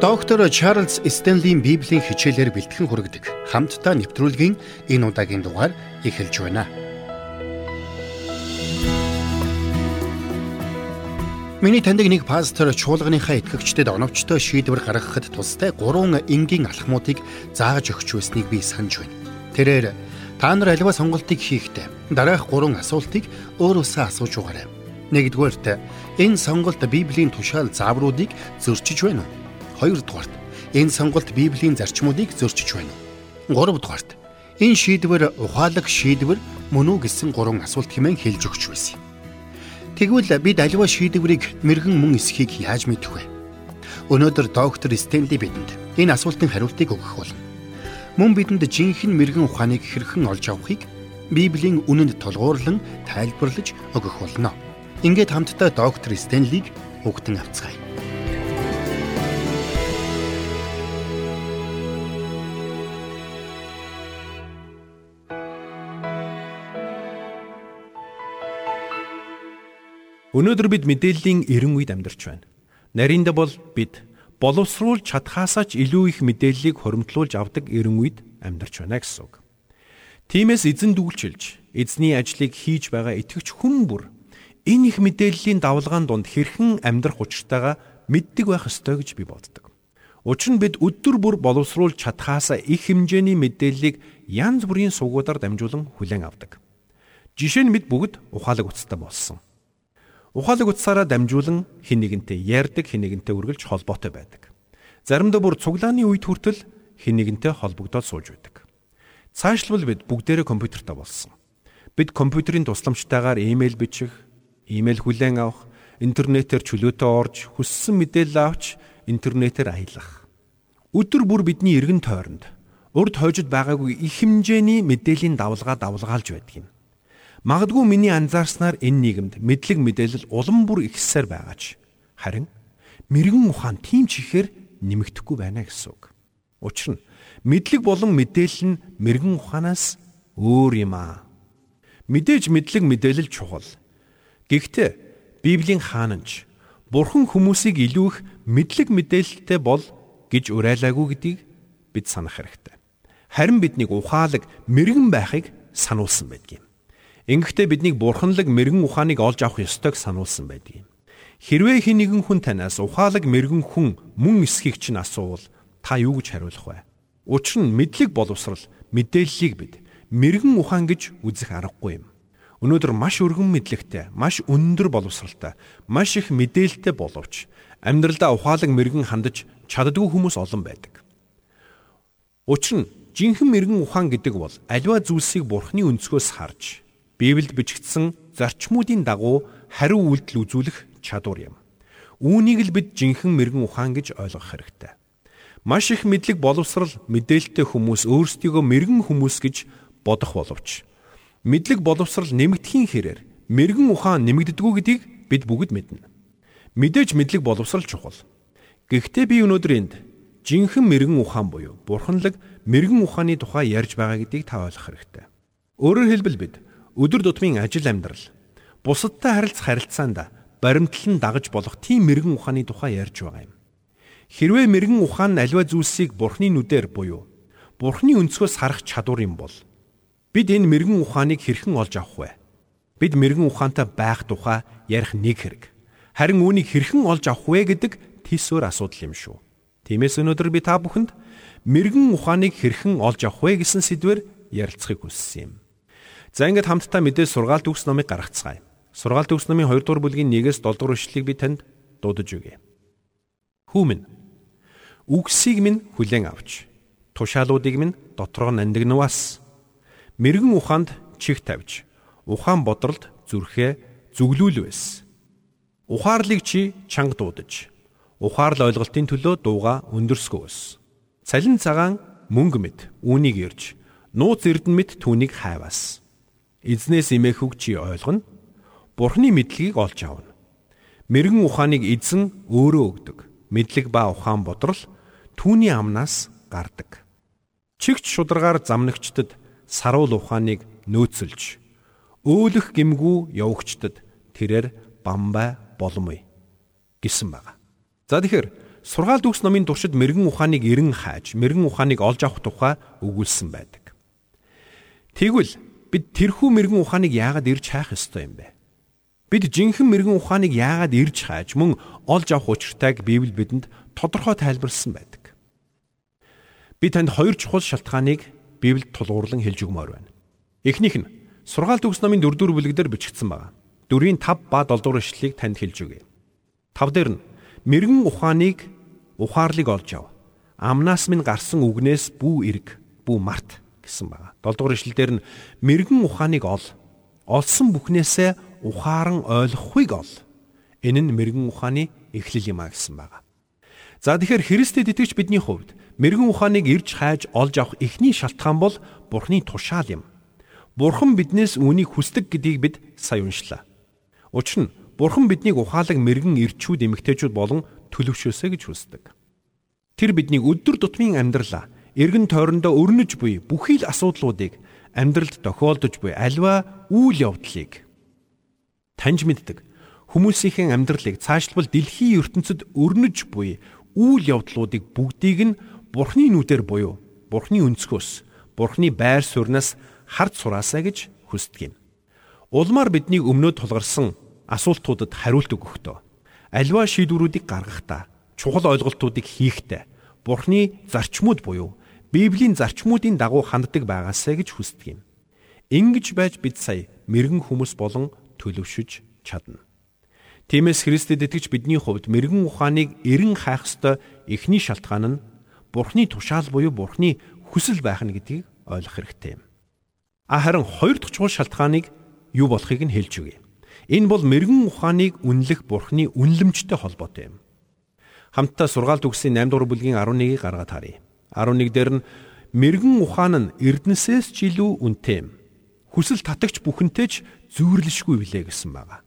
Доктор Чарлз Стенлийн Библийн хичээлээр бэлтгэн хүргэдэг хамтдаа нэвтрүүлгийн энэ удаагийн дугаар эхэлж байна. Миний таньдаг нэг пастор чуулганыхаа итгэгчдэд оновчтой шийдвэр гаргахад тустай гурван энгийн алхмуудыг зааж өгч байсныг би санаж байна. Тэрээр та нар аливаа сонголтыг хийхдээ дараах гурван асуултыг өөрөөсөө асууж угаарай. Нэгдүгээрт энэ сонголт Библийн тушаал заавруудыг зөрчиж байна уу? Хоёрдугаарт энэ сонголт Библийн зарчмуудыг зөрчиж байна. Гуравдугаарт энэ шийдвэр ухаалаг шийдвэр мөн үү гэсэн гурван асуулт хэмээн хэлж өгч байсан. Тэгвэл бид аливаа шийдвэрийг мэрэгэн мөн эсхийг яаж мэдэх вэ? Өнөөдөр доктор Стенли бидэнд энэ асуултын хариултыг өгөх болно. Мөн бидэнд жинхэнэ мэрэгэн ухааныг хэрхэн олж авахыг Библийн үнэнд толгуурлан тайлбарлаж өгөх болно. Ингээд хамтдаа доктор Стенлиг үгтэн авцгаая. Өнөөдөр бид мэдээллийн эрен үед амьдарч байна. Нарийнда бол бид боловсруулж чадхаасаа ч илүү их мэдээллийг хоримтлуулж авдаг эрен үед амьдарч байна гэсэн үг. Тиймээс эзэн дүүлчилж эзний ажлыг хийж байгаа итгэвч хүн бүр энэ их мэдээллийн давлгаан донд хэрхэн амьдрах учиртайгаа мэддэг байх ёстой гэж би боддог. Учир нь бид өдөр бүр боловсруулж чадхаасаа их хэмжээний мэдээллийг янз бүрийн сугуудаар дамжуулан хүлээн авдаг. Жишээ нь бид бүгд ухаалаг уцтай болсон. Ухаалаг утсаараа дамжуулан хин нэгэнтэй ярьдаг, хин нэгэнтэй үргэлж холбоотой байдаг. Заримдаа бүр цуглааны үед хүртэл хин нэгэнтэй холбогдоод сууж байдаг. Цаашлбал бид бүгдээрээ компьютертай болсон. Бид компьютерийн тусламжтайгаар имэйл бичих, имэйл хүлээн авах, интернетээр чөлөөтэй орж, хүссэн мэдээлэл авч, интернетээр аялах. Өдөр бүр бидний эргэн тойронд урд хойжод байгаагүй их хэмжээний мэдээллийн давлгаа давлгаалж байдаг юм. Магадгүй миний анзаарснаар энэ нийгэмд мэдлэг мэдээлэл улам бүр ихсээр байгаач. Харин мэрэгэн ухаан тийм ч ихээр нэмэгдэхгүй байна гэсэн үг. Учир нь мэдлэг болон мэдээлэл нь мэрэгэн ухаанаас өөр юм аа. Мэдээж мэдлэг мэдээлэл чухал. Гэхдээ Библийн хаанч Бурхан хүмүүсийг илүү их мэдлэг мэдээлэлтэй бол гэж уриалаагүй гэдгийг бид санах хэрэгтэй. Харин биднийг ухаалаг мэрэгэн байхыг сануулсан байдаг юм. Ингэхдээ биднийг бурханлаг мэрэгэн ухааныг олж авах ёстойг сануулсан байдаг юм. Хэрвээ хэн нэгэн хүн танаас ухаалаг мэрэгэн хүн мөн эсхийг чинь асуувал та юу гэж хариулах вэ? Учир нь мэдлэг боловсрал мэдээллийг бид мэрэгэн ухаан гэж үзэх аргагүй юм. Өнөөдөр маш өргөн мэдлэгтэй, маш өндөр боловсралтай, маш их мэдээлэлтэй боловч амьдралдаа ухаалаг мэрэгэн хандаж чаддгүй хүмүүс олон байдаг. Учир нь жинхэнэ мэрэгэн ухаан гэдэг бол аливаа зүйлсийг бурхны өнцгөөс харж Библиэд бичигдсэн зарчмуудын дагуу хариу үйлдэл үзүүлэх чадвар юм. Үүнийг л бид жинхэнэ мэрэгэн ухаан гэж ойлгох хэрэгтэй. Маш их мэдлэг боловсрал мэдээлэлтэй хүмүүс өөрсдийгөө мэрэгэн хүмүүс гэж бодох боловч мэдлэг боловсрал нэмэгдэхийн хэрээр мэрэгэн ухаан нэмэгддэггүй гэдгийг бид бүгд мэднэ. Мэдээж мэдлэг боловсрал чухал. Гэхдээ би өнөөдөр энд жинхэнэ мэрэгэн ухаан буюу бурханлаг мэрэгэн ухааны тухай ярьж байгаа гэдгийг та ойлгох хэрэгтэй. Өөрөөр хэлбэл бид өдөр тутмын ажил амьдрал бусадтай харилцах харилцаанд баримтлан дагаж болох тийм мэрэгэн ухааны тухай ярьж байгаа юм. Хэрвээ мэрэгэн ухаан нь аливаа зүйлсийг бурхны нүдээр буюу бурхны өнцгөөс харах чадвар юм бол бид энэ мэрэгэн ухааныг хэрхэн олж авах вэ? Бид мэрэгэн ухаантай байх тухай ярих нэг хэрэг. Харин үүнийг хэрхэн олж авах вэ гэдэг тийсвэр асуудал юм шүү. Тиймээс өнөөдөр би та бүхэнд мэрэгэн ухааныг хэрхэн олж авах вэ гэсэн сэдвээр ярилцахыг хүссэн юм. За ингээд хамтдаа мэдээ сургаалт төгс номыг гаргацгаая. Сургаалт төгс номын 2 дугаар бүлгийн 1-ээс 7 дугаар ишлэгийг би танд дуудаж өгье. Хүмүн үгсийг минь хүлээн авч тушаалуудыг минь дотроо нандинавас мэрэгэн ухаанд чих тавьж ухаан бодролд зүрхээ зүглүүлвэс. Ухаарлыг чи чанга дуудаж ухаарл ойлголтын төлөө дууга өндөрсгөөс. Цалин цагаан мөнгө мэд үүнийг ирж нууц эрдэн мэд түүнийг хайвас. Эзнээс имэх үг чи ойлгоно. Бурхны мэдлэгийг олж авна. Мэргэн ухааныг эзэн өөрөө өгдөг. Мэдлэг ба ухаан бодрол түүний амнаас гардаг. Чигч шударгаар замнагчдад саруул ухааныг нөөцөлж өөлөх гимгүү явагчдад тэрээр бамбай боломгүй гэсэн байна. За тэгэхээр сургаалт үгс номын туршид мэрэгэн ухааныг эрен хааж, мэрэгэн ухааныг олж авах тухай өгүүлсэн байдаг. Тэгвэл бид тэрхүү мэрэгэн ухааныг яагаад ирж хайх ёстой юм бэ? Бид жинхэнэ мэрэгэн ухааныг яагаад ирж хайж мөн олж авах учиртайг Библи бидэнд тодорхой тайлбарлсан байдаг. Би танд хоёр чухал шалтгааныг Библиэд тулгуурлан хэлж өгмөр байна. Эхнийх нь сургаалт үгс номын 4 дугаар бүлэгдэр бичигдсэн байна. Дөрвийн 5 ба 7 дугаар ишлэлийг танд хэлж өгье. 5 дээр нь мэрэгэн ухааныг ухаарлыг олж ав. Амнаас минь гарсан үгнээс бүү эрг, бүү март гэсэн байна. 7 дугаар ишлэлдэр нь мэрэгэн ухааныг ол. Олсон бүхнээсээ ухаан ойлгохыг ол. Энэ нь мэрэгэн ухааны эхлэл юм а гэсэн байна. За тэгэхээр Христэд итгэж бидний хувьд мэрэгэн ухааныг ирж хайж олж авах эхний шалтгаан бол Бурхны тушаал юм. Бурхан биднээс үүнийг хүсдэг гэдгийг бид сая уншлаа. Учир нь Бурхан биднийг ухаалаг мэрэгэн ирчүүд эмэгтэйчүүд болон төлөвшөөсэй гэж хүсдэг. Тэр биднийг өдөр тутмын амьдралаа эргэн тойрондоо өрнөж буй бүхий л асуудлуудыг амьдралд тохиолдож буй альва үйл явдлыг таньж мэддэг. Хүмүүсийн амьдралыг цаашлбал дэлхийн ертөнцид өрнөж буй үйл явдлуудыг бүгдийг нь Бурхны нүдээр буюу Бурхны өнцгөөс, Бурхны байр сууриас харж сураасаа гэж хүсдэг юм. Улмаар бидний өмнөө тулгарсан асуултуудад хариулт өгөхдөө альва шийдвэрүүдийг гаргахдаа чухал ойлголтуудыг хийхдээ Бурхны зарчмууд буюу Библийн зарчмуудын дагуу ханддаг байгаасаа гэж хүсдэг юм. Ингиж байж бид сая мэрэгэн хүмүүс болон төлөвшөж чадна. Тиймээс Христэд итгэж бидний хувьд мэрэгэн ухааныг эрен хайх ёстой эхний шалтгаан нь Бурхны тушаал буюу Бурхны хүсэл байх нь гэдгийг ойлгох хэрэгтэй юм. А харин хоёр дахь чухал шалтгааныг юу болохыг нь хэлж өгье. Энэ бол мэрэгэн ухааныг үнэлэх Бурхны үнлэмжтэй холбоотой юм. Хамтдаа сургаалт үгсийн 8 дугаар бүлгийн 11-ийг гаргаад харъя. 11 дээр нь мэрэгэн ухаан нь эрдэнэсээс ч илүү үнэтэй юм хүсэл татагч бүхэнтэй ч зүйрлэшгүй билээ гэсэн байгаа.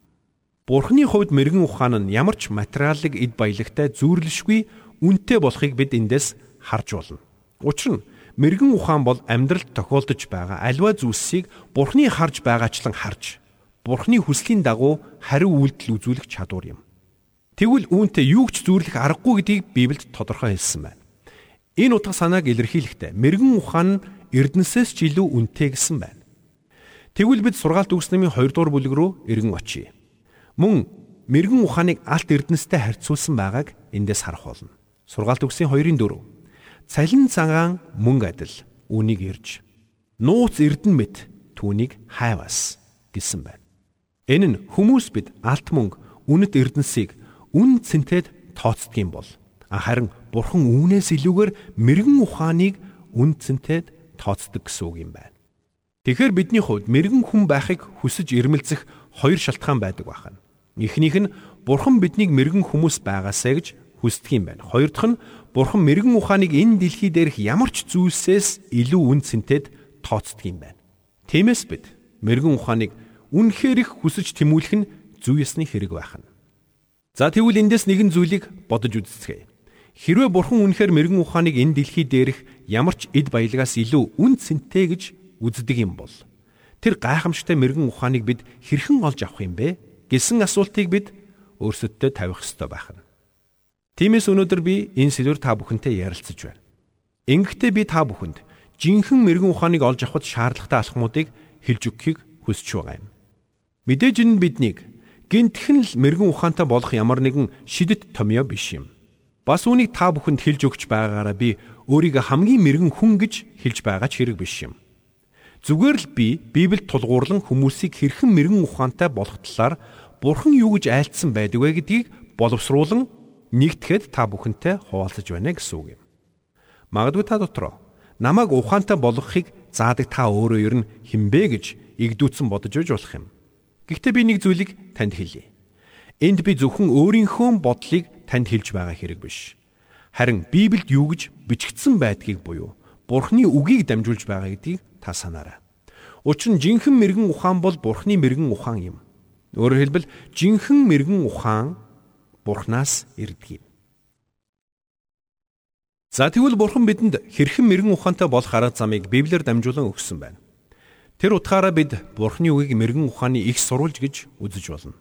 Бурхны хувьд мэрэгэн ухаан нь ямар ч материалыг эд баялагтай зүйрлэшгүй үнэтэй болохыг бид эндээс харж болно. Учир нь мэрэгэн ухаан бол амьдралд тохиолдож байгаа альва зүйлсийг Бурхны харж байгаачлан харж Бурхны хүслийн дагуу хариу үйлдэл үзүүлэх чадвар юм. Тэгвэл үүнтэй юу ч зүйрлэх аргагүй гэдгийг Библиэд тодорхой хэлсэн байна. Энэ утга санааг илэрхийлэхдээ мэрэгэн ухаан нь эрдэнэсээс ч илүү үнэтэй гэсэн байна. Тэгвэл бид сургаалт үгс намын 2 дугаар бүлэг рүү эргэн очие. Мөн мэрэгэн ухааныг алт эрдэнэстэй харьцуулсан байгааг эндээс харах болно. Сургаалт үгсийн 2-ын 4. Цалин цагаан мөнгө адил үнийг ирж нууц эрдэн мэт түүнийг хайвас гэсэн байна. Энэ нь хүмүүс бид алт мөнгө үнэт эрдэнсийг үн цэнтэд тооцдог юм бол харин бурхан үүнээс илүүгээр мэрэгэн ухааныг үн цэнтэд тооцдог гэсэн үг юм байна. Тэгэхээр бидний хувьд мэрэгэн хүн байхыг хүсэж ирмэлцэх хоёр шалтгаан байдаг байна. Эхнийх нь Бурхан биднийг мэрэгэн хүмүүс байгаасаа гэж хүсдэг юм байна. Хоёр дахь нь Бурхан мэрэгэн ухааныг энэ дэлхий дээрх ямар ч зүйлсээс илүү үн цэнтэд тооцдог юм байна. Тиймээс бид мэрэгэн ухааныг үнэхээр их хүсэж тэмүүлэх нь зүй ёсны хэрэг байна. За тэгвэл эндээс нэгэн зүйлийг бодож үзцгээе. Хэрвээ Бурхан үнэхээр мэрэгэн ухааныг энэ дэлхий дээрх ямар ч эд баялагаас илүү үн цэнтэй гэж үздэг юм бол тэр гайхамшигтай мэрэгэн ухааныг бид хэрхэн олж авах юм бэ гэсэн асуултыг бид өөрсөддөө тавих ёстой байх нь. Тиймээс өнөөдөр би энэ сэдвэр та бүхэнтэй ярилцаж байна. Ингэхдээ би та бүхэнд жинхэнэ мэрэгэн ухааныг олж авахд шаардлагатай алхмуудыг хэлж өгөхийг хүсэж байгаа юм. Мэдээж энэ биднийг гинтхэн л мэрэгэн ухаантай болох ямар нэгэн шидэт томьёо биш юм. Бас үүнийг та бүхэнд хэлж өгч байгаагаараа би өөрийгөө хамгийн мэрэгэн хүн гэж хэлж байгаа ч хэрэг биш юм. Зүгээр л би Библиэд тулгуурлан хүмүүсийг хэрхэн мэрэгэн ухаантай болох талаар Бурхан юу гэж айлцсан байдаг вэ гэдгийг боловсруулан нэгтгэхэд та бүхэнтэй хуваалцаж байна гэсэн үг юм. Магадгүй та дотроо намайг ухаантай болгохыг заадаг та өөрөө ер нь хинбэ гэж игдүүцэн бодож өгж болох юм. Гэхдээ би нэг зүйлийг танд хэлье. Энд би зөвхөн өөрийнхөө бодлыг танд хэлж байгаа хэрэг биш. Харин Библиэд юу гэж бичигдсэн байдгийг буюу Бурхны үгийг дамжуулж байгаа гэдгийг та санаарай. Учир нь жинхэнэ мэрэгэн ухаан бол Бурхны мэрэгэн ухаан юм. Өөрөөр хэлбэл жинхэнэ мэрэгэн ухаан Бурханаас ирдэг юм. За тэгвэл Бурхан бидэнд хэрхэн мэрэгэн ухаантай болох арга замыг Библиэр дамжуулан өгсөн байна. Тэр утгаараа бид Бурхны үгийг мэрэгэн ухааны их сурвалж гэж үзэж болно.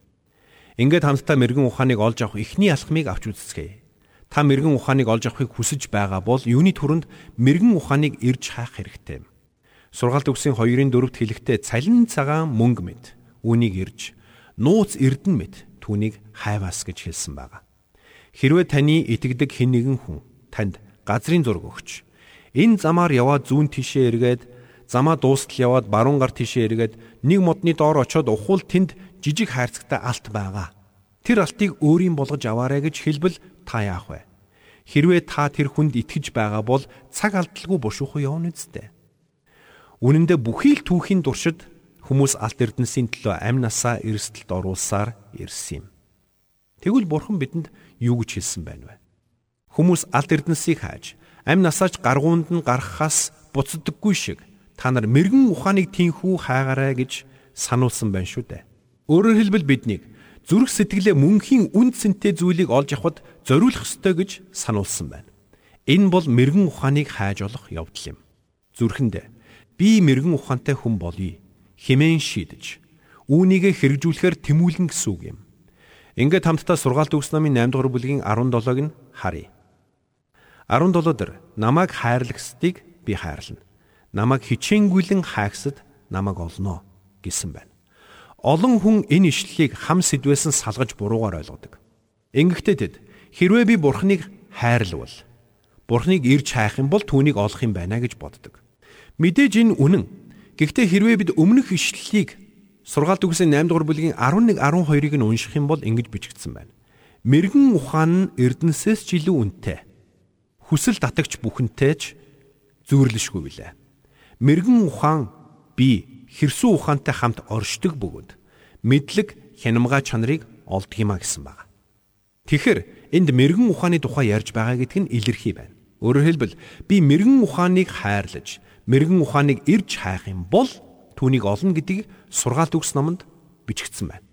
Ингээд хамтдаа мэрэгэн ухааныг олж авах эхний алхмыг авч үзцгээе. Та мэрэгэн ухааныг олж авахыг хүсэж байгаа бол юуны түрүүнд мэрэгэн ухааныг ирж хаах хэрэгтэй. Сургаалт үгсийн 2-ын 4-т хэлэхдээ цалин цагаан мөнгө мэд үүнийг ирж нууц эрдэн мэд түүнийг хайваас гэж хэлсэн байгаа. Хэрвээ таны итгэдэг хэн нэгэн хүн танд газрын зураг өгч энэ замаар яваад зүүн тишээ эргээд замаа дуустал яваад баруун гар тишээ эргээд нэг модны доор очиод ухвал тэнд жижиг хайрцагтай алт байгаа. Тэр алтыг өөрийн болгож аваарай гэж хэлбэл та яах вэ? Хэрвээ та тэр хүнд итгэж байгаа бол цаг алдалгүй бушуухан явна үсттэй. Үнэн дээр бүхий л түүхийн туршид хүмүүс алт эрдэнсийн төлөө амь насаа эрсдэлд оруулсаар ирсэн юм. Тэгвэл бурхан бидэнд юу гэж хэлсэн байна вэ? Хүмүүс алт эрдэнсийг хааж амь насаач гаргуунд нь гарахаас буцдаггүй шиг та нар мэрэгэн ухааныг тийхүү хайгаарай гэж сануулсан байна шүү дээ. Өөрөөр хэлбэл биднийг зүрх сэтгэлээ мөнхийн үнд цэнтэй зүйлийг олж авахд зориулах ёстой гэж сануулсан байна. Энэ бол мэрэгэн ухааныг хайж олох явдал юм. Зүрхэндээ би мэрэгэн ухаантай хүн болъё хэмээн шийдэж үүнийгэ хэрэгжүүлэхээр тэмүүлэн гэсэн үг юм. Ингээд хамтдаа сургаалт өгс намын 8 дугаар бүлгийн 17-г нь харъя. 17 дээр намайг хайрлагсдыг би хайрлана. Намайг хичээнгүйлэн хайгсад намайг олноо гэсэн байна. Олон хүн энэ ишлэлийг хам сэдвээс нь салгаж буруугаар ойлгодог. Ингэхдээ тэд хэрвээ би бурхныг хайрлавал бурхныг ирж хайх юм бол түүнийг олох юм байна гэж боддог. Мэдээж энэ үнэн. Гэхдээ хэрвээ бид өмнөх ишлэлийг Сургаалт үгсийн 8 дугаар бүлгийн 11 12-ыг нь унших юм бол ингэж бичигдсэн байна. Мэргэн ухаан нь эрдэнсээс ч илүү үнэтэй. Хүсэл татагч бүхэнтэй ч зүйрлэшгүй билээ. Мэргэн ухаан би хэрсүү ухаантай хамт оршдог бөгөөд мэдлэг хянамга чанарыг олдгиймаа гэсэн байна. Тэгэхээр энд мэрэгэн ухааны тухай ярьж байгаа гэдг нь илэрхий байна. Өөрөөр хэлбэл би мэрэгэн ухааныг хайрлаж, мэрэгэн ухааныг ирж хайх юм бол түүнийг олно гэдгийг сургаалт өгс номонд бичигдсэн байна.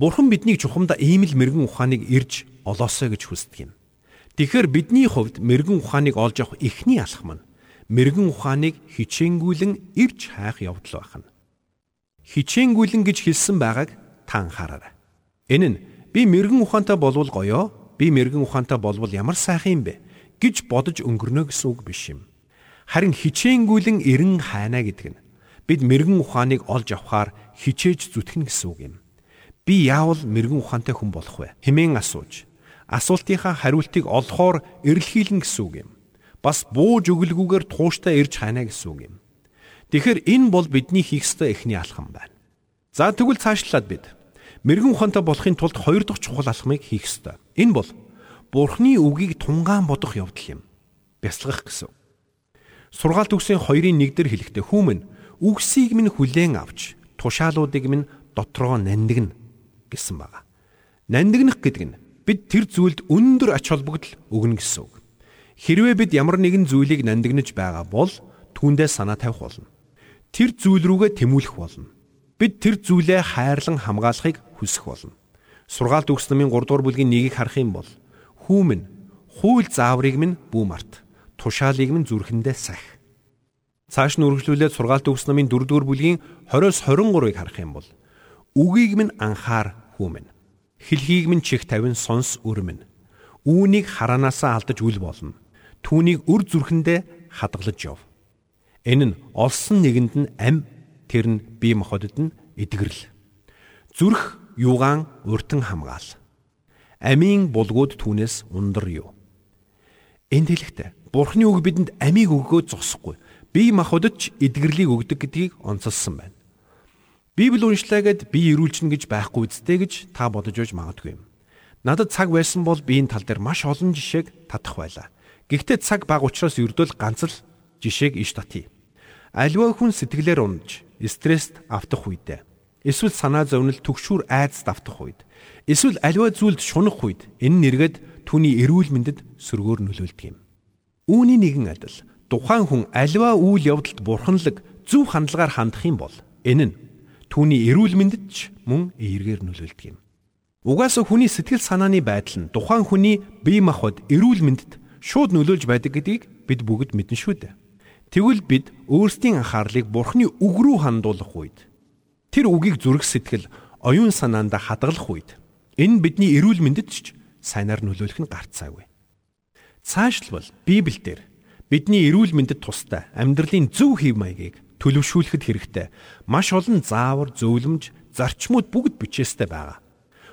Бурхан биднийг чухамдаа ийм л мэрэгэн ухааныг ирж олоосой гэж хүсдэг юм. Тэгэхээр бидний хувьд мэрэгэн ухааныг олж авах эхний алхам нь мэрэгэн ухааныг хичээнгүйлэн ирж хайх явдал байна. Хичээнгүйлэн гэж хэлсэн байгааг та анхаараарай. Энэ нь би мэрэгэн ухаантай болвол гоёо, би мэрэгэн ухаантай болвол ямар сайхан юм бэ гэж бодож өнгөрнө гэсэн үг биш юм. Харин хичээнгүйлэн эрен хайна гэдэг нь бид мэрэгэн ухааныг олж авахаар хичээж зүтгэн гэсэн үг юм. Би яавал мэрэгэн ухаантай хүн болох вэ? хэмээн асууж асуултынхаа хариултыг олохоор эрэлхийлэн гэсэн үг юм. Бас бууж өглгүүгээр тууштай ирж хайна гэсэн үг юм. Тэгэхээр энэ бол бидний хийх ёстой эхний алхам байна. За тэгвэл цаашлаад бид мэрэгэн ухаантай болохын тулд хоёр дахь чухал алхмыг хийх ёстой. Энэ бол Бурхны үгийг тунгаан бодох явдал юм. Бясалгах гэсэн. Сургаалт үгсийн 2-ын 1 дээр хэлэхдээ хүмүн үгсийг минь хүлээн авч тушаалуудыг минь дотроо нандинг гэсэн байна. Нандинах гэдэг нь бид тэр зүйлд өндөр ач холбогдол өгнө гэсэн үг. Хэрвээ бид ямар нэгэн зүйлийг нандинаж байгаа бол түүндээ санаа тавих болно. Тэр зүйл рүүгээ тэмүүлэх болно. Бид тэр зүйлээ хайрлан хамгаалахыг хүсэх болно. Сургаалт өгс намын 3 дугаар бүлгийн 1-ийг харах юм бол хүүмэн хууль зааврыг минь бүү март. Тушаалыг минь зүрхэндээ сах Цааш нь үргэлжлүүлээд сургаалт өгс намын 4-р бүлгийн 20-с 23-ыг харах юм бол үгийг минь анхаар хүмэн. Хэлхийг минь чих тавин сонс өрмөн. Үүнийг хараанасаа алдаж үл болно. Түүнийг үр зүрхэндээ хадгалж яв. Энэ нь олсон нэгэнд нь ам тэр нь бие махбодод нь эдгэрэл. Зүрх юугаан уртан хамгаал. Амийн булгууд түүнээс ундар юу. Энд хэлэхдээ Бурхны үг бидэнд амийг өгөхөө зогсохгүй бие махбодод ч эдгэрлийг өгдөг гэдгийг онцолсон байна. Библи уншлаагээд би ирүүлчихнэ гэж байхгүй үсттэй гэж та бодож байж магадгүй юм. Надад цаг байсан бол би энэ тал дээр маш олон жишээг татах байлаа. Гэхдээ цаг бага учраас ердөө ганц л жишээг иш татъя. Аливаа хүн сэтгэлээр унаж, стресст автах үедээ эсвэл санаа зовнил төгшүүр айдас давтах үед эсвэл аливаа зүйлд шунах үед энэ нэргэд түүний эрүүл мэндэд сөргөөр нөлөөлдөг юм. Үүний нэгэн адил тухайн хүн аливаа үйл явдалд бурханлаг зөв хандлагаар хандах юм бол энэ нь түүний эрүүл мэндэд ч мөн эергээр нөлөөлдөг юм. Угаасаа хүний сэтгэл санааны байдал нь тухайн хүний бие махбод эрүүл мэндэд шууд нөлөөлж байдаг гэдгийг бид бүгд мэднэ шүү дээ. Тэгвэл бид өөрсдийн анхаарлыг Бурхны үг рүү хандуулах үед тэр үгийг зүрх сэтгэл, оюун санаанд хадгалах үед энэ бидний эрүүл мэндэд ч сайнаар нөлөөлөх нь гарцаагүй. Цаашлбал Библиэлд бидний эрүүл мэндэд тустай амьдралын зөв хэв маягийг төлөвшүүлэхэд хэрэгтэй маш олон заавар, зөвлөмж, зарчмууд бүгд бичээстэй байгаа.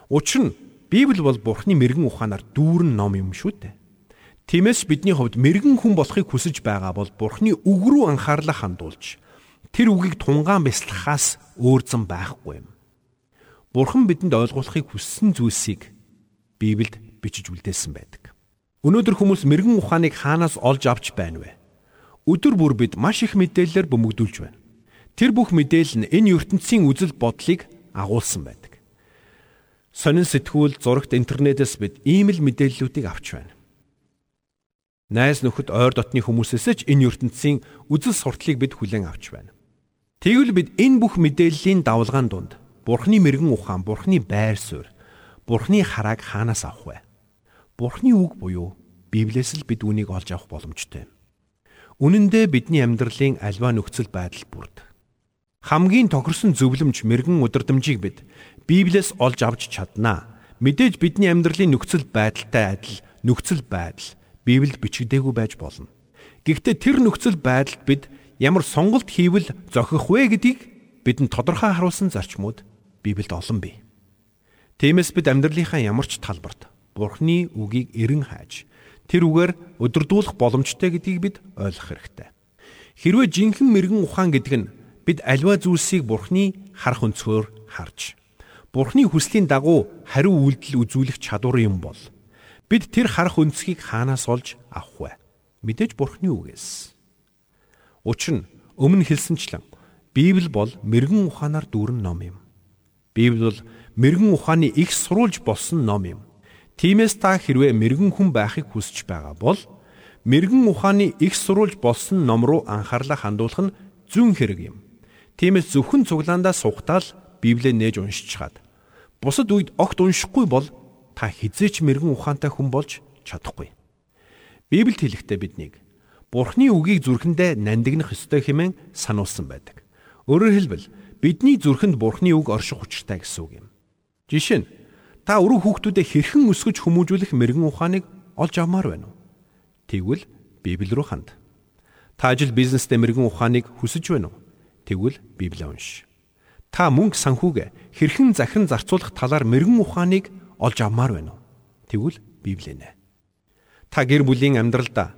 Учир нь Библи бол Бурхны мэрэгэн ухаанаар дүүрэн ном юм шүү дээ. Тиймээс бидний хувьд мэрэгэн хүн болохыг хүсэж байгаа бол Бурхны үг рүү анхаарлаа хандуулж тэр үгийг тунгаан бясалгахаас өөр зам байхгүй юм. Бурхан бидэнд ойлгуулахыг хүссэн зүйлсийг Библиэд бичиж үлдээсэн байдаг. Өнөөдөр хүмүүс мэрэгэн ухааныг хаанаас олж авч байна вэ? Өдөр бүр бид маш их мэдээлэлээр бөмбөгдүүлж байна. Тэр бүх мэдээлэл нь энэ ертөнцийн үзэл бодлыг агуулсан байдаг. Сонин сэтгүүл, зурагт интернетээс бид ийм л мэдээллүүдийг авч байна. Найз нөхөд ойр дотны хүмүүсээс ч энэ ертөнцийн үзэл сурталыг бид хүлээн авч байна. Тэгвэл бид энэ бүх мэдээллийн давлгаан дунд Бурхны мэрэгэн ухаан, Бурхны байр суурь, Бурхны харааг хаанаас авах вэ? Бурхны үг буюу Библиэс л бид үнийг олж авах боломжтой. Үнэн дээр бидний амьдралын альва нөхцөл байдал бүрд хамгийн тохирсон зөвлөмж мэрэгэн удирдамжийг бид Библиэс олж авч чаднаа. Мэдээж бидний амьдралын нөхцөл байдалтай адил нөхцөл байдал Библиэд бичигдээгүй байж болно. Гэхдээ тэр нөхцөл байдалд бид ямар сонголт хийвэл зохих вэ гэдгийг бидэнд тодорхой харуулсан зарчмууд Библиэд олон бий. Тиймээс бид амьдралынхаа ямар ч талбарт Бурхны үгийг эрен хайж тэр үгээр өдөрдүүлэх боломжтой гэдгийг бид ойлгох хэрэгтэй. Хэрвээ жинхэнэ мэрэгэн ухаан гэдэг нь бид альва зүйлсийг Бурхны харах өнцгөөр харж Бурхны хүслийн дагуу хариу үйлдэл үзүүлэх чадвар юм бол Бид тэр харах өнцгийг хаанаас олж авах вэ? Мэдээж Бурхны үгээс. Учир нь өмнө хэлсэнчлэн Библи бол мэрэгэн ухаанаар дүүрэн ном юм. Библи бол мэрэгэн ухааны их сурулж болсон ном юм. Тиймээс та хэрвээ мэрэгэн хүн байхыг хүсэж байгаа бол мэрэгэн ухааны их сурулж болсон ном руу анхаарлаа хандуулах нь зүүн хэрэг юм. Тиймээс зөвхөн цуглаандаа сухтаал Библийг нээж уншичаад бусад үед огт уншихгүй бол та хизээч мэрэгэн ухаантай хүн болж чадахгүй. Библиэд хэлэхдээ биднийг Бурхны үгийг зүрхэндээ нандинах ёстой хэмээн сануулсан байдаг. Өөрөөр хэлбэл бидний зүрхэнд Бурхны үг орших учиртай гэсэн үг юм. Жишээ нь та өрөө хүүхдүүдэд хэрхэн өсгөж хүмүүжүүлэх мэрэгэн ухааныг олж авмаар байна уу? Тэгвэл Библи рүү ханд. Та ажил бизнестэй мэрэгэн ухааныг хүсэж байна уу? Тэгвэл Библийг унш. Та мөнгө санхүүгээ хэрхэн захин зарцуулах талаар мэрэгэн ухааныг олж авмаар байна уу? Тэгвэл Библи нэ. Та гэр бүлийн амьдралдаа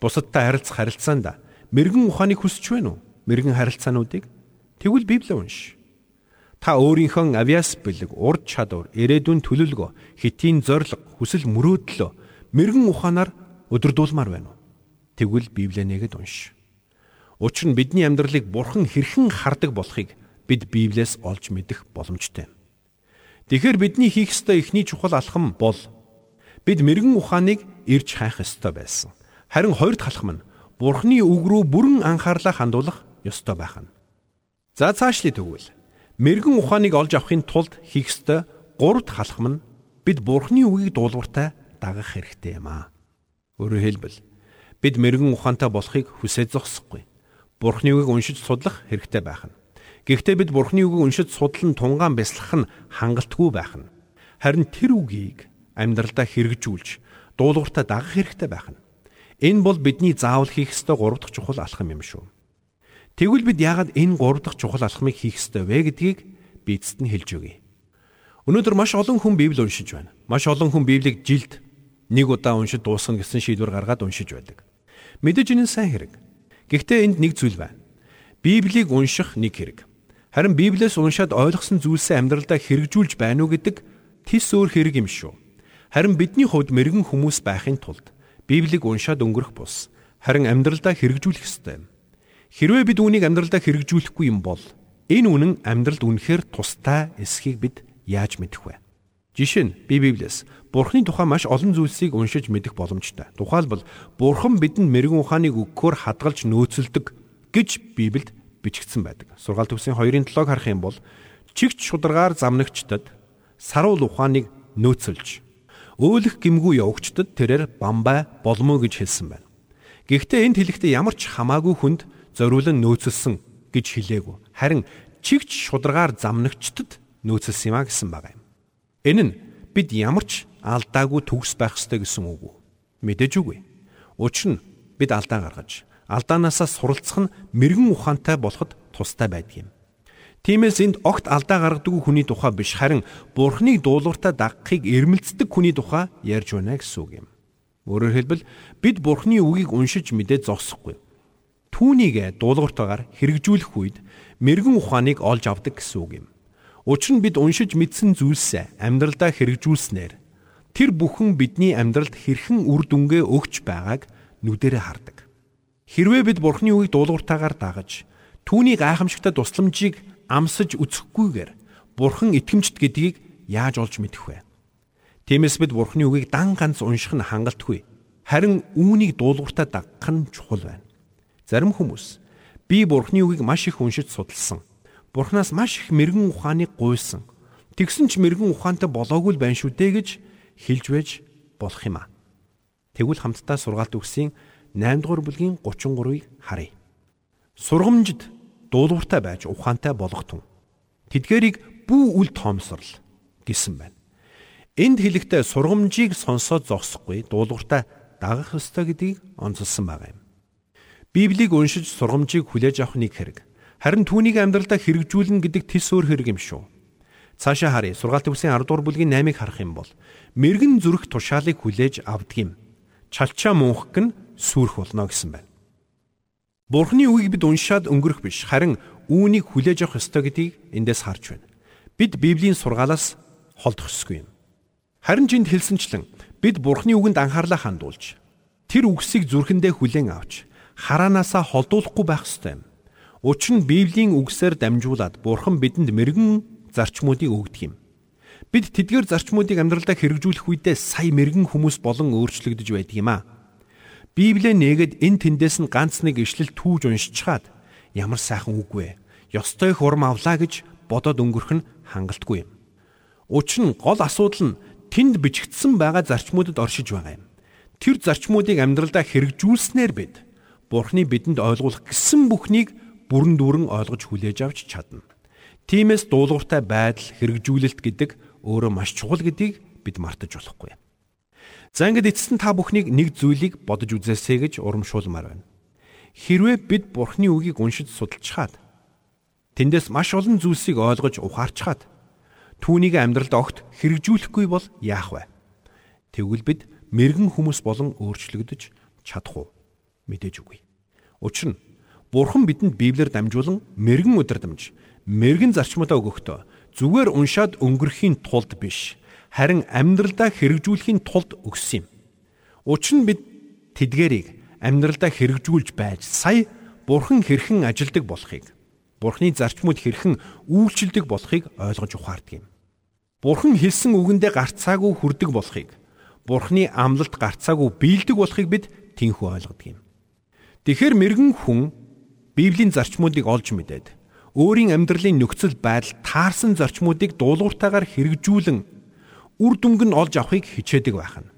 бусадтай харилцах харилцаанд мэрэгэн ухааныг хүсэж байна уу? Мэрэгэн харилцаануудыг тэгвэл Библи унш. Та өөрийнхөө авиас бэлэг, урд чадвар, ирээдүйн төлөвлөгөө, хэтийн зориг, хүсэл мөрөөдлөө мэрэгэн ухаанаар өдөрдүүлмээр байна уу? Тэгвэл Библийг нэгэд унш. Учир нь бидний амьдралыг Бурхан хэрхэн хардаг болохыг бид Библиэс олж мэдэх боломжтой юм. Тэгэхээр бидний хийх ёстой эхний чухал алхам бол бид мэрэгэн ухааныг ирж хайх ёстой байсан. Харин хоёрд халахм нь Бурхны үг рүү бүрэн анхаарлаа хандуулах ёстой байх нь. За цаашлие тэгвэл мэрэгэн ухааныг олж авахын тулд хийх ёстой гуравд халахм нь бид Бурхны үгийг дуулууртай дагах хэрэгтэй юм аа. Өөрөөр хэлбэл бид мэрэгэн ухаантай болохыг хүсэж зогсохгүй. Бурхны үгийг уншиж судлах хэрэгтэй байх нь. Гэхдээ бид Бурхны үгийг уншиж судлан тунгаан бясалгах нь хангалтгүй байх нь. Харин тэр үгийг амьдралдаа хэрэгжүүлж дуулууртаа дагах хэрэгтэй байх нь. Энэ бол бидний заавал хийх ёстой гурав дахь чухал алхам юм шүү. Тэгвэл бид яагаад энэ гурав дахь чухал алхмыг хийх ёстой вэ гэдгийг би эцэст нь хэлж өгье. Өнөөдөр маш олон хүн Библийг уншиж байна. Маш олон хүн Библийг жилд нэг удаа уншиж дуусгана гэсэн шийдвэр гаргаад уншиж байдаг. Мэдээж энэ сайн хэрэг. Гэхдээ энд нэг зүйл байна. Библийг унших нэг хэрэг. Харин Библиэс уншаад ойлгосон зүйлсээ амьдралдаа хэрэгжүүлж байна уу гэдэг тис өөр хэрэг юм шүү. Харин бидний хувьд мэрэгэн хүмүүс байхын тулд Библийг уншаад өнгөрөх бус харин амьдралдаа хэрэгжүүлэх ёстой юм. Хэрвээ бид үүнийг амьдралдаа хэрэгжүүлэхгүй юм бол энэ үнэн амьдралд үнэхээр тустай эсхийг бид яаж мэдэх вэ? Жишээ нь би Библиэс Бурхны тухай маш олон зүйлсийг уншиж мэдэх боломжтой. Тухайлбал Бурхан бидэнд мэрэгэн ухааныг өгөхөөр хадгалж нөөцлөдөг гэж Библиэд бичигдсэн байдаг. Сургаал төвсийн 2-ын 7-ыг харах юм бол чигч шударгаар замнагчдад саруул ухааныг нөөцөлж өөлөх гимгүү явагчдад тэрээр бамбай болмоо гэж хэлсэн байна. Гэхдээ энд хэлэхдээ ямар ч хамаагүй хүнд зориулан нөөцөлсөн гэж хэлээгүй. Харин чигч шударгаар замнагчдад нөөцөлсөн юм а гэсэн байгаа юм. Энэ нь бид ямар ч алдаагүй төгс байх ёстой гэсэн үг үү? Мэдээж үгүй. Учир нь бид алдаа гаргаж, алдаанаасаа суралцах нь мэрэгэн ухаантай болоход тустай байдаг юм. Тиймээс энд огт алдаа гаргадаг хүний тухай биш харин Бурхныг дуулууртаа дагахыг эрмэлздэг хүний тухай ярьж байна гэсэн үг юм. Өөрөөр хэлбэл бид Бурхны үгийг уншиж мэдээ зогсохгүй. Түүнийг дуулууртаагаар хэрэгжүүлэх үед мэрэгэн ухааныг олж авдаг гэсэн үг юм. Учир нь бид уншиж мэдсэн зүйлсээ амьдралдаа хэрэгжүүлснээр тэр бүхэн бидний амьдралд хэрхэн үр дүнгээ өгч байгааг нүдэрэ хардаг. Хэрвээ бид Бурхны үгийг дуулууртаагаар дагаж түүний гайхамшигтай тусламжийг амсаж үсэхгүйгээр Бурхан итгэмжт гэдгийг яаж олж мэдэх вэ? Тиймээс бид Бурханы үгийг дан ганц унших нь хангалтгүй. Харин үүнийг дуулууртаа дагах нь чухал байна. Зарим хүмүүс би Бурханы үгийг маш их уншиж судалсан. Бурханаас маш их мэрэгэн ухааныг гуйсан. Тэгсэн ч мэрэгэн ухаантай болоогүй л байна шүү дээ гэж хэлж байж болох юм аа. Тэгвэл хамтдаа сургаалт өгсөн 8 дугаар бүлгийн 33-ыг харъя. Сургамжид дуулууртай байж ухаантай болготун. Тэдгэрийг бүү үл тоомсорл гэсэн байна. Энд хэлэхдээ сургамжийг сонсоод зогсохгүй дуулууртай дагах ёстой гэдгийг онцлсан байгаа юм. Библийг уншиж сургамжийг хүлээж авах нэг хэрэг. Харин түүнийг амьдралдаа хэрэгжүүлнэ гэдэг тис өөр хэрэг юм шүү. Цаашаа харъя. Сургаалт үсгийн 10 дугаар бүлгийн 8-ыг харах юм бол мэрэгэн зүрх тушаалыг хүлээж авдаг юм. Чалчаа мөнхг нь сүрх болно гэсэн байна. Бурхны үгийг бид уншаад өнгөрөх биш, харин үүнийг хүлээж авах ёстой гэдгийг эндээс харж байна. Бид Библийн сургаалаас холдох ёсгүй юм. Харин жинд хэлсэнчлэн бид Бурхны үгэнд анхаарлаа хандуулж тэр үгсийг зүрхэндээ хүлээн авч хараанаасаа холдуулахгүй байх ёстой юм. Учир нь Библийн үгсээр дамжуулаад Бурхан бидэнд мэрэгэн зарчмуудыг өгдөг юм. Бид тэдгээр зарчмуудыг амьдралдаа хэрэгжүүлэх үедээ сая мэрэгэн хүмүүс болон өөрчлөгдөж байдаг юм аа. Библийг нээгээд эн тэндээс нь ганц нэг ишлэл түүж уншичаад ямар сайхан үг вэ? Ёстой их урам авлаа гэж бодоод өнгөрөх нь хангалтгүй юм. Учир нь гол асуудал нь тэнд бичигдсэн байгаа зарчмуудад оршиж байгаа юм. Тэр зарчмуудыг амьдралдаа хэрэгжүүлснээр бид Бурхны бидэнд ойлгуулах гэсэн бүхнийг бүрэн дүүрэн ойлгож хүлээж авч чадна. Тиймээс дуулууртай байдал хэрэгжүүлэлт гэдэг өөрөө маш чухал гэдгийг бид мартаж болохгүй. За ингээд эцэст нь та бүхнийг нэг зүйлийг бодож үзээсэй гэж урамшуулмаар байна. Хэрвээ бид Бурхны үгийг уншиж судалчихад тэндээс маш олон зүйлсийг ойлгож ухаарчхад түүнийг амьдралд огт хэрэгжүүлэхгүй бол яах вэ? Тэгвэл бид мэрэгэн хүмүүс болон өөрчлөгдөж чадах уу? Мэдээж үгүй. Учир нь Бурхан бидэнд Библиэр дамжуулан мэрэгэн удирдамж, мэрэгэн зарчмуудаа өгөхдөө зүгээр уншаад өнгөрөхийн тулд биш харин амьдралдаа хэрэгжүүлэхийн тулд өгсөн юм. Учир нь бид тэдгэрийг амьдралдаа хэрэгжүүлж байж сая Бурхан хэрхэн ажилдаг болохыг Бурхны зарчмууд хэрхэн үйлчилдэг болохыг ойлгож ухаардаг юм. Бурхан хэлсэн үгэндээ гарцаагүй хүрдэг болохыг Бурхны амлалт гарцаагүй биелдэг болохыг бид тэнхүү ойлгодог юм. Тэгэхээр мэрэгэн хүн Библийн зарчмуудыг олж мэдээд өөрийн амьдралын нөхцөл байдал таарсан зарчмуудыг дуулууртаагаар хэрэгжүүлэн үр дүнг нь олж авахыг хичээдэг байх нь.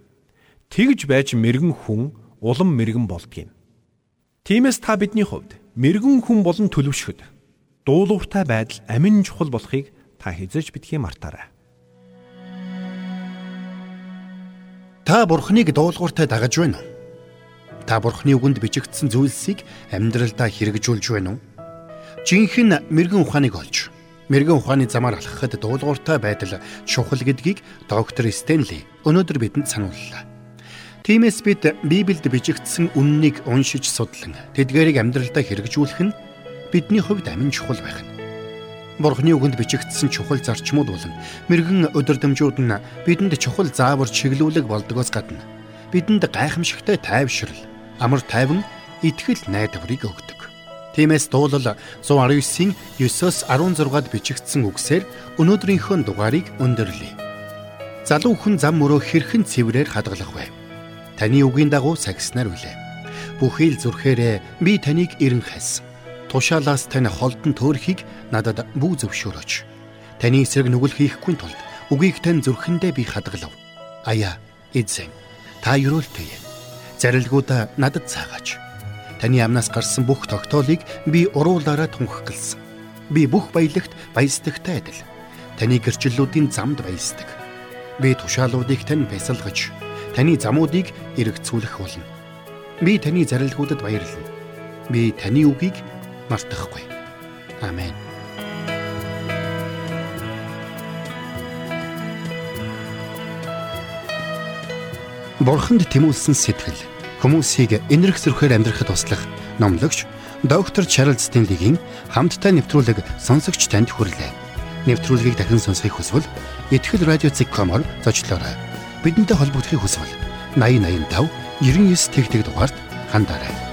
Тэгж байж мэрэгэн хүн улам мэрэгэн болдгийм. Тиймээс та бидний хувьд мэрэгэн хүн болон төлөвшөхөд дуулууртай байдал амин чухал болохыг та хизэж битгий мартаарай. Та бурхныг дуулууртай дагаж байна уу? Та бурхны үгэнд бичигдсэн зүйлсийг амьдралдаа хэрэгжүүлж байна уу? Жинхэнэ мэрэгэн ухааныг олж мэрэгэн ухааны замаар алхахад дуулууртай байдал чухал гэдгийг доктор Стенли өнөөдөр бидэнд санууллаа. Тиймээс бид Библиэд бичигдсэн үннийг уншиж судлан тэдгээрийг амьдралдаа хэрэгжүүлэх нь бидний хувьд амин чухал байх нь. Бурхны үгэнд бичигдсэн чухал зарчмууд болон мэрэгэн өдөрдмжүүд нь бидэнд чухал заавар чиглүүлэг болдгоос гадна бидэнд гайхамшигтай тайвшрал, амар тайван итгэл найдварыг өгдөг. Тиймээс дуулал 119-ийн 9-оос 16-ад бичигдсэн үгсээр өнөөдрийнхөө дугаарыг өндөрлөе. Залуу хүн зам мөрөө хэрхэн цэврээр хадгалах вэ? Таны үгийн дагуу сагснаар үлээ. Бүхий л зүрхээрээ би таныг эрен хайсан. Тушаалаас тань холдон төөрхийг надад бүү зөвшөөрөөч. Таны эсрэг нүгэл хийхгүй тулд үгийг тань зүрхэндээ би хадгалав. Аяа, эзэн, та юрөөлтөе. Зарилгуудаа надад цаагаач Таны амнаас гарсан бүх тогтоолыг би уруулаараа тунхагласан. Би бүх баялагт баясдагтай адил. Таны гэрчлэлүүдийн замд баясдаг. Би тушаалуудыг тань бясалгаж, таны замуудыг эргэцүүлэх болно. Би таны зарилгуудад баярлна. Би таны үгийг мартахгүй. Амен. Бурханд тэмүүлсэн сэтгэл хүмүүсийг энэрх зөрхөөр амьдрахад туслах номлогч доктор Чарлз Стенлигийн хамттай нэвтрүүлэг сонсогч танд хүрлээ. Нэвтрүүлгийг дахин сонсохыг хүсвэл ихтгэл радиоцик.com-оор зочлоорой. Бидэнтэй холбогдохыг хүсвэл 8085 99 тэгтэг дугаард хандаарай.